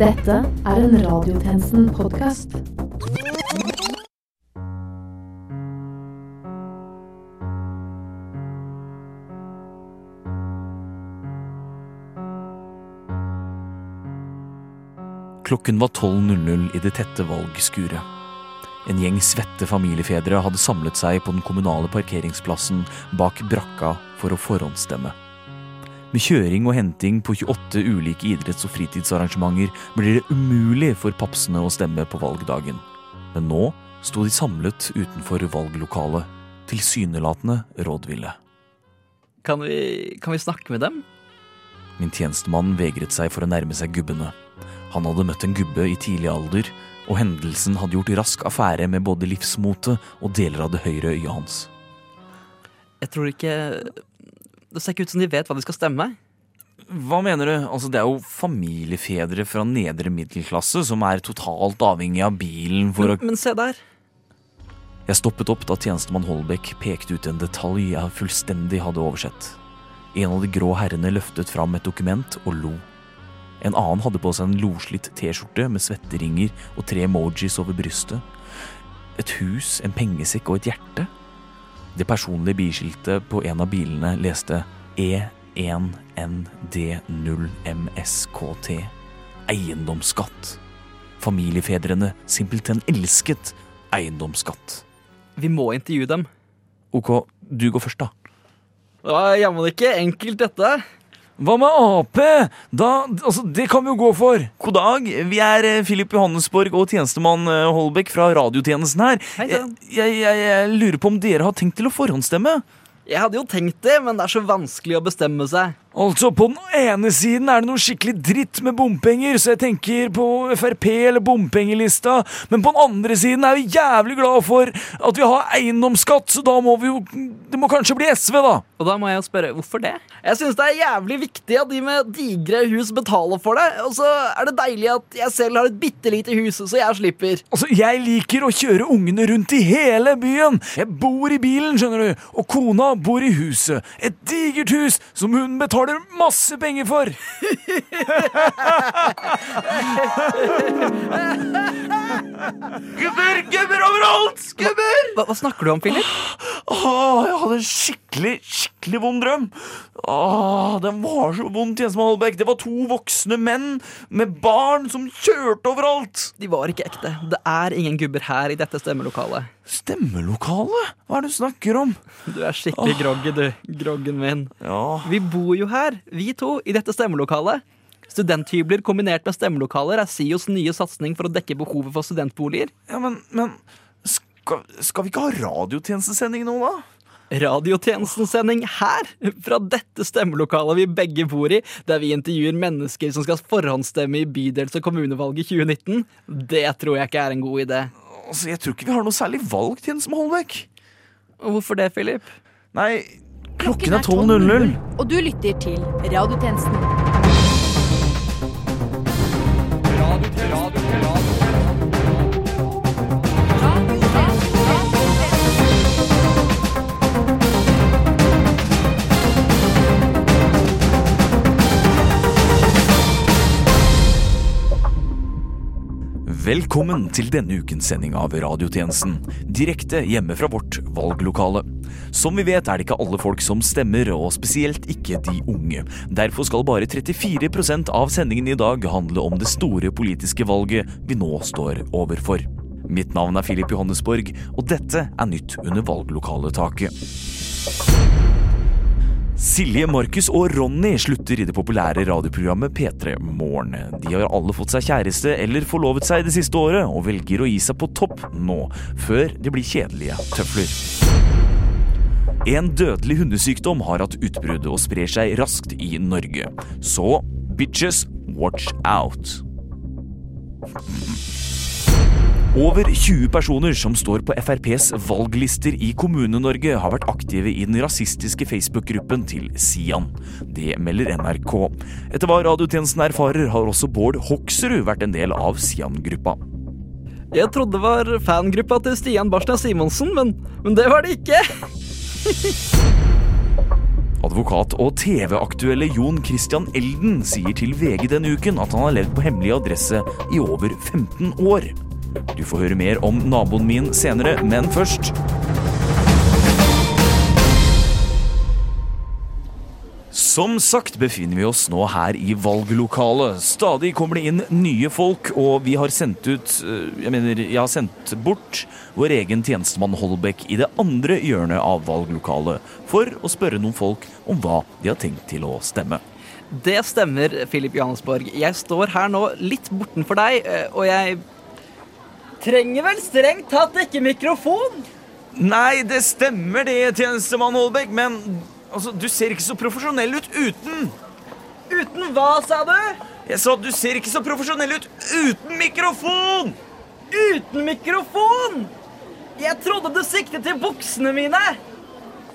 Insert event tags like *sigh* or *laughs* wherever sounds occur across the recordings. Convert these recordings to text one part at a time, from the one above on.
Dette er en Radiotjenesten-podkast. Klokken var 12.00 i det tette valgskuret. En gjeng svette familiefedre hadde samlet seg på den kommunale parkeringsplassen bak brakka for å forhåndsstemme. Med kjøring og henting på 28 ulike idretts- og fritidsarrangementer blir det umulig for papsene å stemme på valgdagen. Men nå sto de samlet utenfor valglokalet, tilsynelatende rådville. Kan vi, kan vi snakke med dem? Min tjenestemann vegret seg for å nærme seg gubbene. Han hadde møtt en gubbe i tidlig alder, og hendelsen hadde gjort rask affære med både livsmotet og deler av det høyre øyet hans. Jeg tror ikke Det ser ikke ut som de vet hva de skal stemme. Hva mener du? Altså, det er jo familiefedre fra nedre middelklasse som er totalt avhengig av bilen for å Men, men se der. Jeg stoppet opp da tjenestemann Holbæk pekte ut en detalj jeg fullstendig hadde oversett. En av de grå herrene løftet fram et dokument og lo. En annen hadde på seg en loslitt T-skjorte med svetteringer og tre emojis over brystet. Et hus, en pengesekk og et hjerte. Det personlige bilskiltet på en av bilene leste E E1ND0MSKT. Eiendomsskatt. Familiefedrene simpelthen elsket eiendomsskatt. Vi må intervjue dem. Ok, du går først, da. Det var jammen ikke enkelt, dette. Hva med Ap? Da, altså, det kan vi jo gå for. God dag, vi er eh, Filip Johannesborg og tjenestemann eh, Holbæk fra radiotjenesten her. Hei Jeg, jeg, jeg, jeg lurer på om dere har tenkt til å forhåndsstemme? Jeg hadde jo tenkt det, men det er så vanskelig å bestemme seg. Altså, På den ene siden er det noe skikkelig dritt med bompenger, så jeg tenker på Frp eller bompengelista. Men på den andre siden er vi jævlig glad for at vi har eiendomsskatt, så da må vi jo Det må kanskje bli SV, da. Og da må jeg jo spørre, hvorfor det? Jeg syns det er jævlig viktig at de med digre hus betaler for det. Og så er det deilig at jeg selv har et bitte lite hus, så jeg slipper. Altså, Jeg liker å kjøre ungene rundt i hele byen. Jeg bor i bilen, skjønner du, og kona bor i huset. Et digert hus som hun betaler masse penger for. *laughs* gubber, gubber overalt! Gubber! Hva, hva snakker du om, Philip? Åh, jeg hadde en skikkelig, skikkelig vond drøm. Åh, den var så vond, tjenestemann Holbæk. Det var to voksne menn med barn som kjørte overalt. De var ikke ekte. Det er ingen gubber her i dette stemmelokalet. Stemmelokale? Hva er det du snakker om? Du er skikkelig groggy, du. Groggen min. Ja, Vi bor jo her, vi to, i dette stemmelokalet. Studenthybler kombinert med stemmelokaler er SIOs nye satsing for å dekke behovet for studentboliger. ja men, men skal, skal vi ikke ha radiotjenestesending nå, da? Radiotjenestensending her, fra dette stemmelokalet vi begge bor i, der vi intervjuer mennesker som skal forhåndsstemme i bydels- og kommunevalget 2019, det tror jeg ikke er en god idé. Altså, Jeg tror ikke vi har noe særlig valg, tjenestemann Holbæk. Hvorfor det, Philip? Nei, klokken er 12.00. Og du lytter til Radiotjenesten. do Velkommen til denne ukens sending av Radiotjenesten. Direkte hjemme fra vårt valglokale. Som vi vet er det ikke alle folk som stemmer, og spesielt ikke de unge. Derfor skal bare 34% av sendingen i dag handle om det store politiske valget vi nå står overfor. Mitt navn er Filip Johannesborg, og dette er nytt under valglokaletaket. Silje, Markus og Ronny slutter i det populære radioprogrammet P3 Morgen. De har alle fått seg kjæreste eller forlovet seg det siste året, og velger å gi seg på topp nå, før det blir kjedelige tøfler. En dødelig hundesykdom har hatt utbrudd og sprer seg raskt i Norge. Så bitches, watch out. Over 20 personer som står på FrPs valglister i Kommune-Norge, har vært aktive i den rasistiske Facebook-gruppen til Sian. Det melder NRK. Etter hva radiotjenesten erfarer, har også Bård Hoksrud vært en del av Sian-gruppa. Jeg trodde det var fangruppa til Stian Barsnes Simonsen, men, men det var det ikke. *laughs* Advokat og TV-aktuelle Jon Christian Elden sier til VG denne uken at han har levd på hemmelig adresse i over 15 år. Du får høre mer om naboen min senere, men først Som sagt befinner vi oss nå her i valglokalet. Stadig kommer det inn nye folk, og vi har sendt ut eh, Jeg mener, jeg har sendt bort vår egen tjenestemann Holbæk i det andre hjørnet av valglokalet for å spørre noen folk om hva de har tenkt til å stemme. Det stemmer, Filip Johannesborg. Jeg står her nå litt bortenfor deg, eh, og jeg Trenger vel strengt tatt ikke mikrofon? Nei, det stemmer det, tjenestemann Holbæk, men altså, du ser ikke så profesjonell ut uten. Uten hva, sa du? Jeg sa at du ser ikke så profesjonell ut uten mikrofon! Uten mikrofon? Jeg trodde du siktet til buksene mine.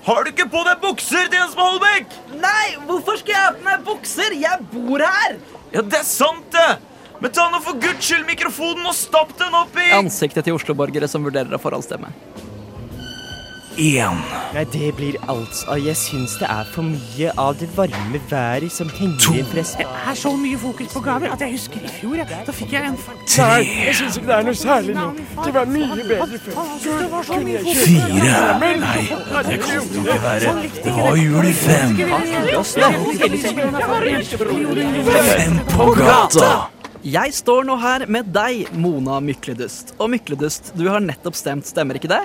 Har du ikke på deg bukser, tjenestemann Holbæk? Nei, hvorfor skal jeg ha på meg bukser? Jeg bor her. Ja, det er sant, det! Men ta nå for guds skyld mikrofonen og stapp den opp i Ansiktet til Oslo-borgere som vurderer å forhåndsstemme. Én, Nei, det blir altså Jeg syns det er for mye av det varme været som henger i pressen. Det er så mye fokus på gaver at jeg husker i fjor. jeg. Da fikk jeg en tre, Jeg syns ikke det er noe særlig nå. Det var mye bedre før. Det fire Nei, det kan jo ikke være Det var jul i fem. Fem på gata. Jeg står nå her med deg, Mona Mykledust. Og Mykledust, du har nettopp stemt, stemmer ikke det?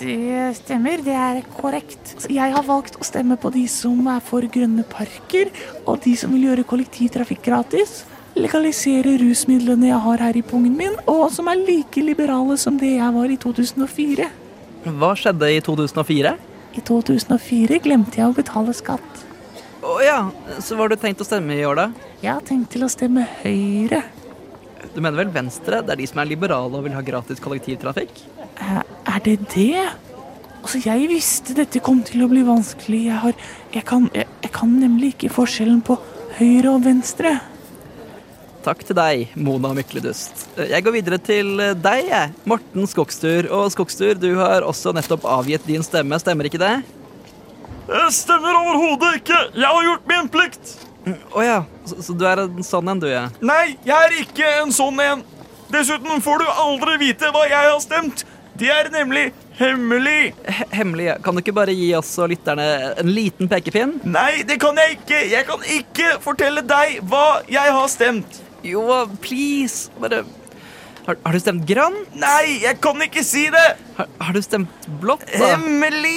Det stemmer, det er korrekt. Jeg har valgt å stemme på de som er for grønne parker, og de som vil gjøre kollektivtrafikk gratis. Legalisere rusmidlene jeg har her i pungen min, og som er like liberale som det jeg var i 2004. Hva skjedde i 2004? I 2004 glemte jeg å betale skatt. Å ja, så hva har du tenkt å stemme i år, da? Jeg har tenkt til å stemme Høyre. Du mener vel Venstre? Det er de som er liberale og vil ha gratis kollektivtrafikk? Eh, Er det det? Altså, jeg visste dette kom til å bli vanskelig. Jeg, har, jeg, kan, jeg, jeg kan nemlig ikke forskjellen på høyre og venstre. Takk til deg, Mona Mykledust. Jeg går videre til deg, jeg. Morten Skogstur. Og Skogstur, du har også nettopp avgitt din stemme, stemmer ikke det? Det stemmer overhodet ikke. Jeg har gjort min plikt. Å ja, så, så du er en sånn en, du, ja. Nei, jeg er ikke en sånn en. Dessuten får du aldri vite hva jeg har stemt. De er nemlig hemmelig. H hemmelig. ja. Kan du ikke bare gi oss og lytterne en liten pekepinn? Nei, det kan jeg ikke. Jeg kan ikke fortelle deg hva jeg har stemt. Jo, please. Bare Har, har du stemt grønn? Nei, jeg kan ikke si det. Har, har du stemt blått? da? Hemmelig!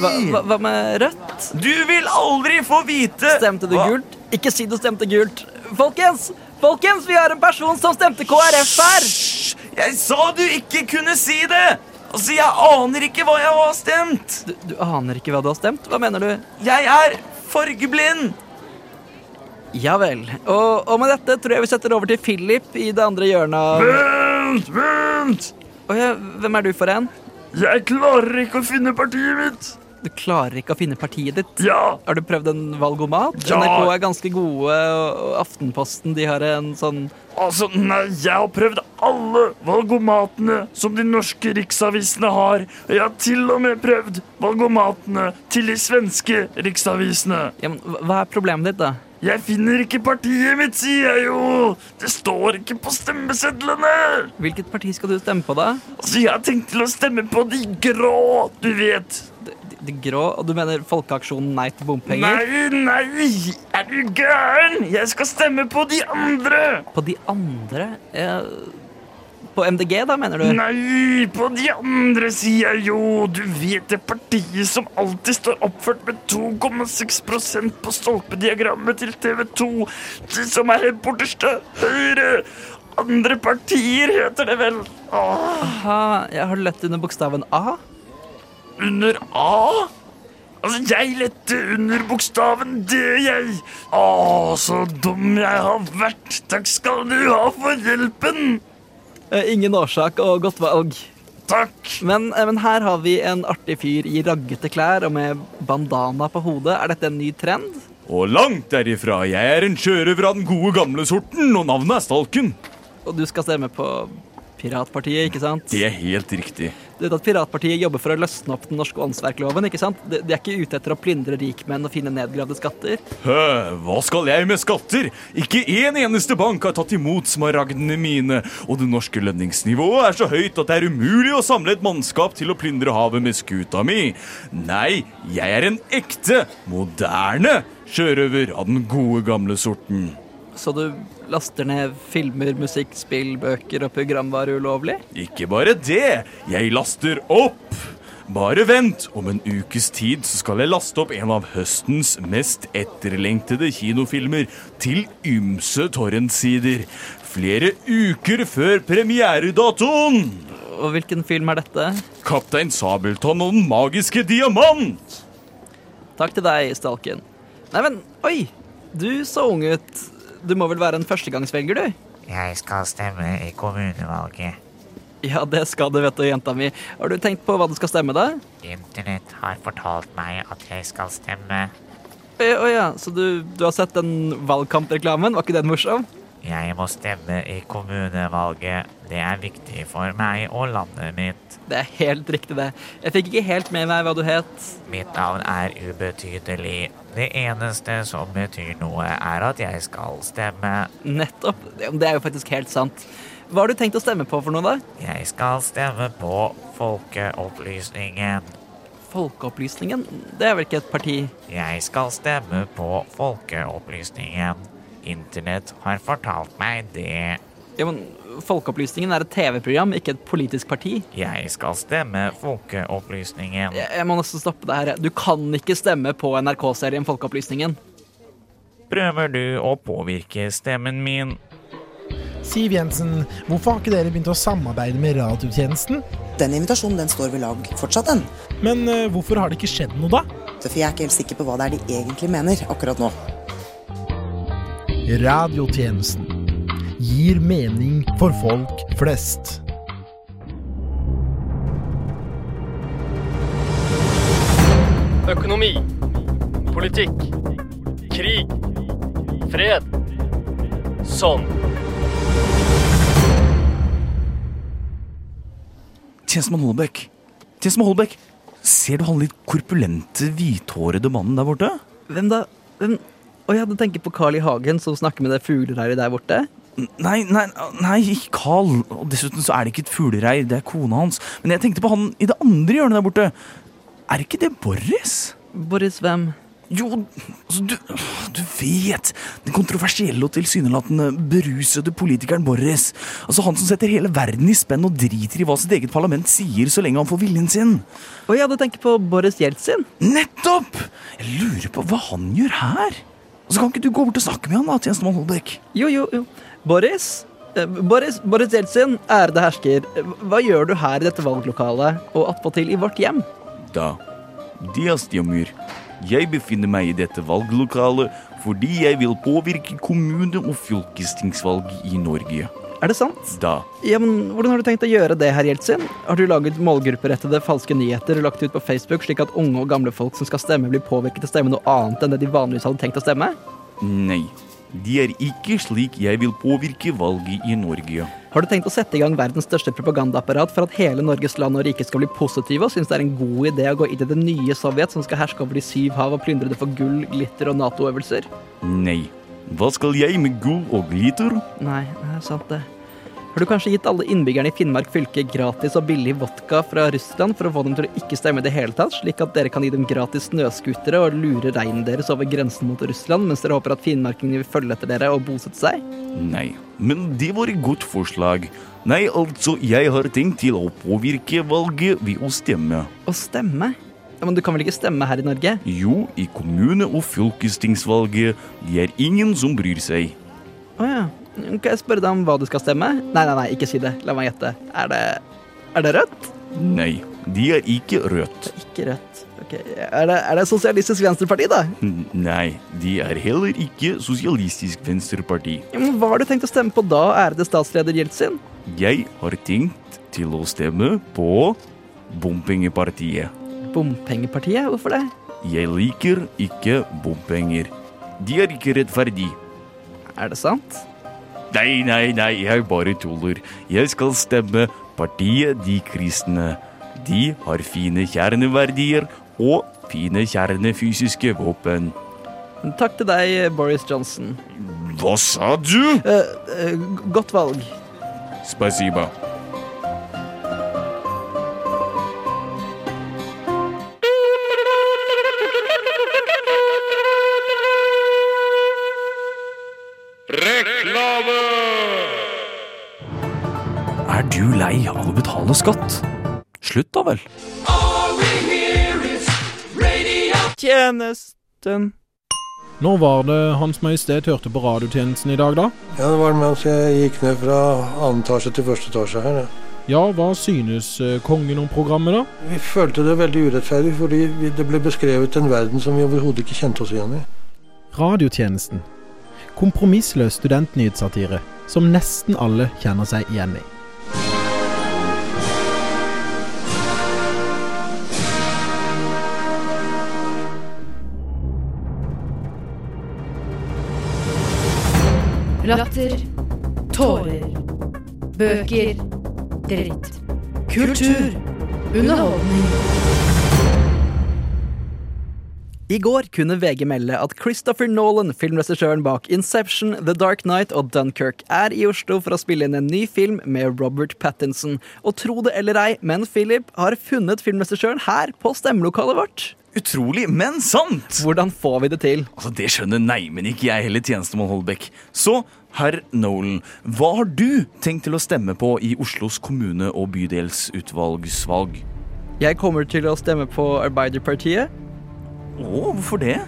Hva, hva, hva med rødt? Du vil aldri få vite Stemte du hva- gult? Ikke si du stemte gult. Folkens! Folkens, vi har en person som stemte KrF her! Hysj! Jeg sa du ikke kunne si det! Altså, Jeg aner ikke hva jeg har stemt. Du, du aner ikke hva du har stemt? Hva mener du? Jeg er fargeblind. Ja vel. Og, og med dette tror jeg vi setter over til Philip i det andre hjørnet Vent, vent! Å ja, Hvem er du for en? Jeg klarer ikke å finne partiet mitt. Du klarer ikke å finne partiet ditt. Ja, Har du prøvd en valgomat? Ja. NRK er ganske gode, og Aftenposten de har en sånn Altså, nei, jeg har prøvd alle valgomatene som de norske riksavisene har. Og jeg har til og med prøvd valgomatene til de svenske riksavisene. ja, men, Hva er problemet ditt, da? Jeg finner ikke partiet mitt, sier jeg jo! Det står ikke på stemmesedlene! Hvilket parti skal du stemme på, da? Altså, jeg har tenkt til å stemme på de grå, du vet. De, de, de grå? Og du mener Folkeaksjonen Nei til bompenger? Nei, nei, er du gæren? Jeg skal stemme på de andre! På de andre? Eh, på MDG, da, mener du? Nei, på de andre sida, jo. Du vet det partiet som alltid står oppført med 2,6% på stolpediagrammet til TV 2. De som er helt borterste høyre. Andre partier heter det vel. Åh, Aha, jeg har lett under bokstaven A. under A? Altså, jeg lette under bokstaven D, jeg. Å, så dum jeg har vært. Takk skal du ha for hjelpen. Eh, ingen årsak og godt valg. Takk. Men, eh, men her har vi en artig fyr i raggete klær og med bandana på hodet. Er dette en ny trend? Og langt derifra. Jeg er en kjører fra den gode gamle sorten, og navnet er Stalken. Og du skal stemme på Piratpartiet, ikke sant? Det er helt riktig. Du vet at Piratpartiet jobber for å løsne opp den norske åndsverkloven, ikke sant? De, de er ikke ute etter å plyndre rikmenn og finne nedgravde skatter. Hø, hva skal jeg med skatter? Ikke en eneste bank har tatt imot smaragdene mine, og det norske lønningsnivået er så høyt at det er umulig å samle et mannskap til å plyndre havet med skuta mi. Nei, jeg er en ekte, moderne sjørøver av den gode gamle sorten. Så du laster ned filmer, musikk, spill, bøker og programvare ulovlig? Ikke bare det, jeg laster opp. Bare vent, om en ukes tid så skal jeg laste opp en av høstens mest etterlengtede kinofilmer til ymse torrentsider. Flere uker før premieredatoen! Og hvilken film er dette? Kaptein Sabeltann og den magiske diamant! Takk til deg, Stalken. Nei, men oi! Du så ung ut. Du må vel være en førstegangsvelger, du? Jeg skal stemme i kommunevalget. Ja, det skal du, vet du, jenta mi. Har du tenkt på hva du skal stemme, da? Internett har fortalt meg at jeg skal stemme. Å ja, så du, du har sett den valgkampreklamen? Var ikke den morsom? Jeg må stemme i kommunevalget. Det er viktig for meg og landet mitt. Det er helt riktig, det. Jeg fikk ikke helt med meg hva du het. Mitt navn er ubetydelig. Det eneste som betyr noe, er at jeg skal stemme. Nettopp. Det er jo faktisk helt sant. Hva har du tenkt å stemme på for noe, da? Jeg skal stemme på Folkeopplysningen. Folkeopplysningen? Det er vel ikke et parti? Jeg skal stemme på Folkeopplysningen. Internett har fortalt meg det. Ja, men Folkeopplysningen er et TV-program, ikke et politisk parti. Jeg skal stemme Folkeopplysningen. Jeg, jeg må nesten stoppe deg her. Du kan ikke stemme på NRK-serien Folkeopplysningen. Prøver du å påvirke stemmen min? Siv Jensen, hvorfor har ikke dere begynt å samarbeide med radiotjenesten? Den invitasjonen den står ved lag fortsatt, den. Men uh, hvorfor har det ikke skjedd noe, da? For jeg er ikke helt sikker på hva det er de egentlig mener akkurat nå. Radiotjenesten gir mening for folk flest. Økonomi. Politikk. Krig. Fred. Sånn. Tjenestemann Holbæk. Tjenestemann Holbæk. Ser du han litt korpulente, hvithårede mannen der borte? Hvem da? Hvem? Å jeg hadde tenker på Carl I. Hagen som snakker med det fuglereiret der borte? Nei, nei, nei, ikke Carl. Og dessuten så er det ikke et fuglereir, det er kona hans. Men jeg tenkte på han i det andre hjørnet der borte. Er ikke det Boris? Boris hvem? Jo, altså, du, du vet. Den kontroversielle og tilsynelatende berusede politikeren Boris. Altså Han som setter hele verden i spenn og driter i hva sitt eget parlament sier, så lenge han får viljen sin. Og jeg hadde tenkt på Boris Jeltsin? Nettopp! Jeg lurer på hva han gjør her. Og så kan ikke du gå bort og snakke med han, da, tjenestemann Holbæk? Jo, jo, jo. Boris? Eh, Boris, Boris Jeltsin, ærede hersker. Hva gjør du her i dette valglokalet, og attpåtil i vårt hjem? Da, det stemmer. Jeg befinner meg i dette valglokalet fordi jeg vil påvirke kommune- og fylkestingsvalget i Norge. Er det sant? Da. Ja, men Hvordan har du tenkt å gjøre det, herr Jeltsin? Har du laget målgrupperettede falske nyheter og lagt ut på Facebook, slik at unge og gamle folk som skal stemme, blir påvirket til å stemme noe annet enn det de vanligvis hadde tenkt å stemme? Nei, det er ikke slik jeg vil påvirke valget i Norge. Har du tenkt å sette i gang verdens største propagandaapparat for at hele Norges land og rike skal bli positive, og synes det er en god idé å gå inn i det nye Sovjet som skal herske over de syv hav og plyndre det for gull, glitter og Nato-øvelser? Nei. Hva skal jeg med gull og glitter? Nei, det er sant det. Har du kanskje gitt alle innbyggerne i Finnmark fylke gratis og billig vodka fra Russland for å få dem til å ikke stemme i det hele tatt, slik at dere kan gi dem gratis snøscootere og lure reinen deres over grensen mot Russland, mens dere håper at finnmarkingene vil følge etter dere og bosette seg? Nei, men det var et godt forslag. Nei, altså, jeg har tenkt til å påvirke valget ved å stemme. Å stemme? Ja, Men du kan vel ikke stemme her i Norge? Jo, i kommune- og fylkestingsvalget. Det er ingen som bryr seg. Å ja. Kan jeg spørre deg om hva du skal stemme? Nei, nei, nei, ikke si det. La meg gjette. Er det Er det rødt? Nei, de er ikke rødt. Ikke rødt. Ok, Er det, er det Sosialistisk Venstreparti, da? Nei, de er heller ikke Sosialistisk Venstreparti. Ja, men Hva har du tenkt å stemme på da, ærede statsleder Jeltsin? Jeg har tenkt til å stemme på Bompengepartiet. Bompengepartiet? Hvorfor det? Jeg liker ikke bompenger. De er ikke rettferdige. Er det sant? Nei, nei, nei, jeg bare tuller. Jeg skal stemme Partiet De Kristne. De har fine kjerneverdier og fine kjernefysiske våpen. Takk til deg, Boris Johnson. Hva sa du? Eh, eh, godt valg. Spasiba. Å betale skatt? Slutt da vel. Tjenesten. Når var det Hans Majestet hørte på radiotjenesten i dag, da? Ja, Det var mens jeg gikk ned fra annen etasje til første etasje her. Ja. Ja, hva synes eh, kongen om programmet, da? Vi følte det veldig urettferdig, fordi det ble beskrevet en verden som vi overhodet ikke kjente oss igjen i. Radiotjenesten. Kompromissløs studentnyhetssatire som nesten alle kjenner seg igjen i. Latter. Tårer. Bøker. Dritt. Kultur. Underholdning. I går kunne VG melde at Christopher Nolan, filmregissøren bak Inception, The Dark Knight og Dunkerque, er i Oslo for å spille inn en ny film med Robert Pattinson. Og tro det eller ei, men Philip har funnet filmregissøren her på stemmelokalet vårt. Utrolig, men sant! Hvordan får vi det til? Altså, Det skjønner neimen ikke jeg heller, tjenestemann Holbæk. Så, herr Nolan, hva har du tenkt til å stemme på i Oslos kommune- og bydelsutvalgsvalg? Jeg kommer til å stemme på Arbeiderpartiet. Å, hvorfor det?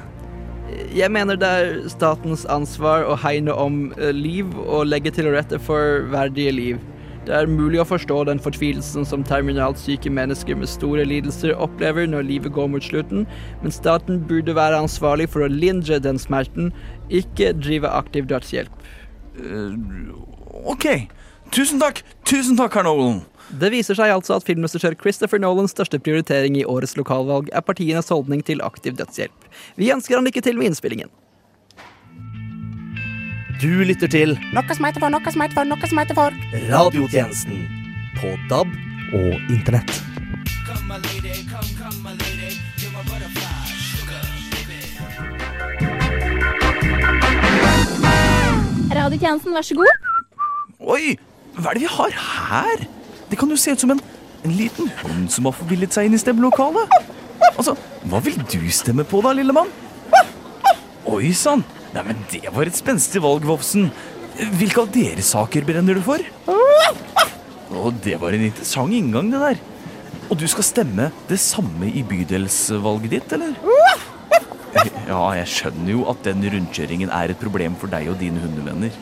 Jeg mener det er statens ansvar å hegne om eh, liv og legge til rette for verdige liv. Det er mulig å forstå den fortvilelsen som terminalt syke mennesker med store lidelser opplever når livet går mot slutten, men staten burde være ansvarlig for å lindre den smerten, ikke drive aktiv dødshjelp. Uh, ok, tusen takk, tusen takk, herr Nolan. Det viser seg altså at filmregissør Christopher Nolans største prioritering i årets lokalvalg er partienes holdning til aktiv dødshjelp. Vi ønsker han lykke til med innspillingen. Du lytter til Noe som heter for, noe som heter for, noe som heter for. Radiotjenesten på DAB og Internett. Radiotjenesten, vær så god. Oi, hva er det vi har her? Det kan jo se ut som en, en liten hund som har forvillet seg inn i stemmelokalet. Altså, hva vil du stemme på da, lille mann? Oi sann! Nei, men det var et spenstig valg, Vofsen. Hvilke av deres saker brenner du for? Og det var en interessant inngang, det der. Og du skal stemme det samme i bydelsvalget ditt, eller? Ja, jeg skjønner jo at den rundkjøringen er et problem for deg og dine hundevenner.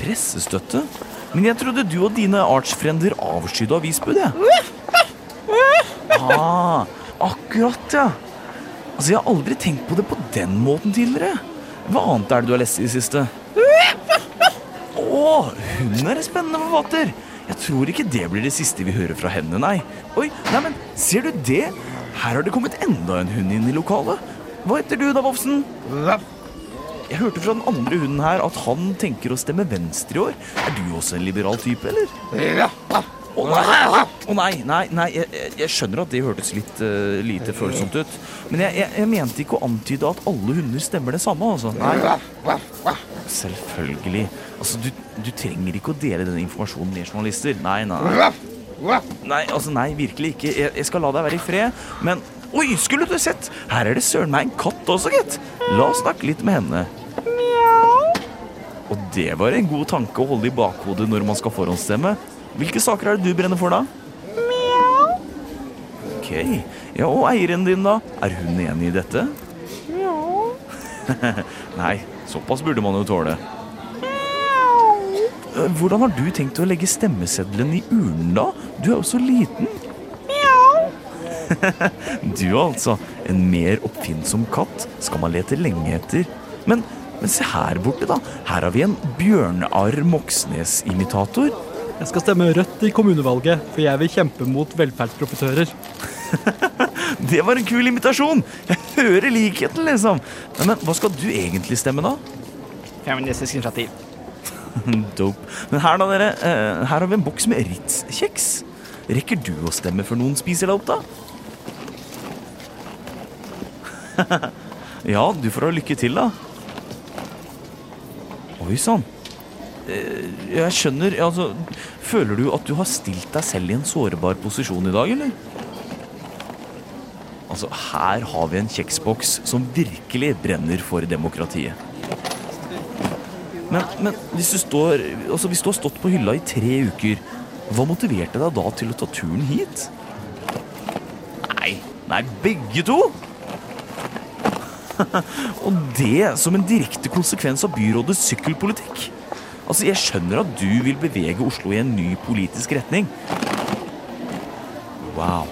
Pressestøtte? Men jeg trodde du og dine artsfrender avskydde avisbud, jeg. Ah, akkurat, ja. Altså, Jeg har aldri tenkt på det på den måten tidligere. Hva annet er det du har lest i det siste? Å, hun er en spennende forfatter. Jeg tror ikke det blir det siste vi hører fra henne, nei. Oi, nei, men ser du det? Her har det kommet enda en hund inn i lokalet. Hva heter du da, Vofsen? Jeg hørte fra den andre hunden her at han tenker å stemme venstre i år. Er du også en liberal type, eller? Å nei, Oh, nei, nei, nei jeg, jeg- skjønner at det hørtes litt uh, lite følsomt ut. Men jeg, jeg, jeg mente ikke å antyde at alle hunder stemmer det samme, altså. Nei. Selvfølgelig. Altså, du, du trenger ikke å dele den informasjonen med journalister. Nei, nei. Nei, altså, nei, virkelig ikke. Jeg, skal la deg være i fred, men Oi, skulle du sett! Her er det søren meg en katt også, gitt. La oss snakke litt med henne. Og det var en god tanke å holde i bakhodet når man skal forhåndsstemme. Hvilke saker er det du brenner for, da? Ok. Ja, Og eieren din, da? Er hun enig i dette? *laughs* Nei, såpass burde man jo tåle. Mjau. Hvordan har du tenkt å legge stemmeseddelen i urnen, da? Du er jo så liten. *laughs* Du altså. En mer oppfinnsom katt skal man lete lenge etter. Men, men se her borte, da. Her har vi en Bjørnar Moxnes-imitator. Jeg skal stemme Rødt i kommunevalget, for jeg vil kjempe mot velferdsprofitører. *laughs* Det var en kul invitasjon! Jeg hører likheten, liksom. Men, men hva skal du egentlig stemme, da? Feministisk initiativ. *laughs* Dope. Men her da, dere. eh, her har vi en boks med Ritz-kjeks. Rekker du å stemme før noen spiser deg opp, da? *laughs* ja, du får ha lykke til, da. Oi sann. Eh, Jeg skjønner altså, Føler du at du har stilt deg selv i en sårbar posisjon i dag, eller? Altså, her har vi en kjeksboks som virkelig brenner for demokratiet. Men, men hvis, du står, altså, hvis du har stått på hylla i tre uker, hva motiverte deg da til å ta turen hit? Nei, nei, begge to! *laughs* Og det som en direkte konsekvens av byrådets sykkelpolitikk. Altså, Jeg skjønner at du vil bevege Oslo i en ny politisk retning. Wow.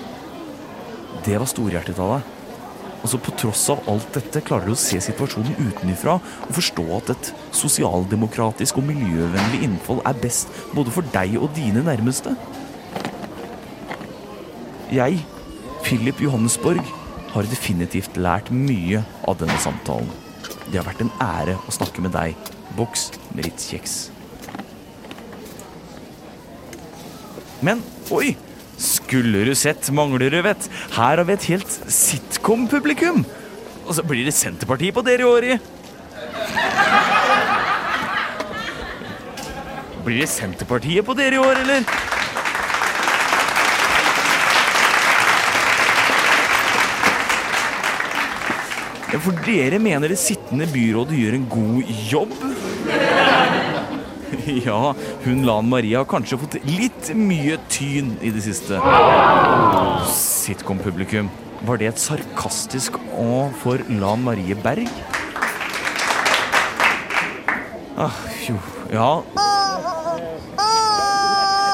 Det var storhjertet av deg. Altså, På tross av alt dette klarer du å se situasjonen utenifra og forstå at et sosialdemokratisk og miljøvennlig innfold er best både for deg og dine nærmeste. Jeg, Philip Johannesborg, har definitivt lært mye av denne samtalen. Det har vært en ære å snakke med deg, boks med Ritz kjeks. Men oi! Skulle du sett, mangler du, vet. Her har vi et helt sitcom-publikum. Og så blir det Senterpartiet på dere i år i. Blir det Senterpartiet på dere i år, eller? For dere mener det sittende byrådet gjør en god jobb? *laughs* Ja, hun Lan Maria har kanskje fått litt mye tyn i det siste. Sitcom-publikum. Var det et sarkastisk å for Lan Marie Berg? Ah, jo, ja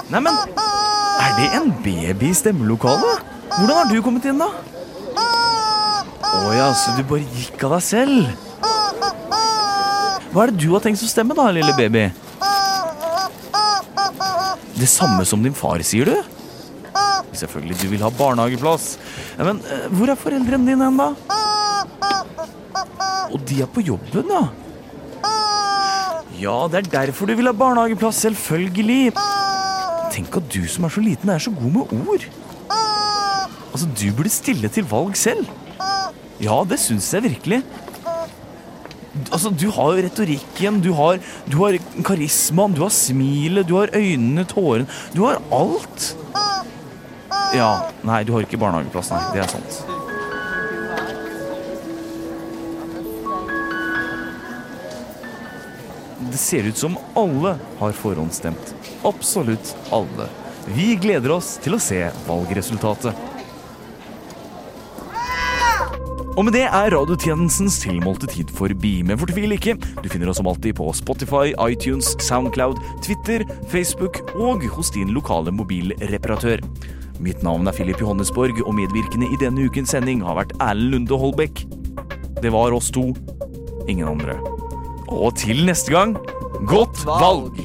Neimen, er det en baby i stemmelokalet? Hvordan har du kommet inn, da? Å ja, så du bare gikk av deg selv? Hva er det du har tenkt å stemme, da, lille baby? Det samme som din far, sier du? Selvfølgelig, du vil ha barnehageplass. Men eh, hvor er foreldrene dine hen, da? Og de er på jobben, ja. Ja, det er derfor du vil ha barnehageplass, selvfølgelig. Tenk at du som er så liten, er så god med ord. Altså, du burde stille til valg selv. Ja, det syns jeg virkelig. Altså, Du har jo retorikken, du har, du har karismaen, du har smilet, du har øynene, tårene Du har alt. Ja. Nei, du har ikke barnehageplass, nei. Det er sant. Det ser ut som alle har forhåndsstemt. Absolutt alle. Vi gleder oss til å se valgresultatet. Og med det er radiotjenestens tilmålte tid forbi. Men fortvil ikke, du finner oss som alltid på Spotify, iTunes, Soundcloud, Twitter, Facebook og hos din lokale mobilreparatør. Mitt navn er Philip Johannesborg, og medvirkende i denne ukens sending har vært Erlend Lunde Holbæk. Det var oss to, ingen andre. Og til neste gang godt valg!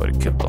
Bare kødda.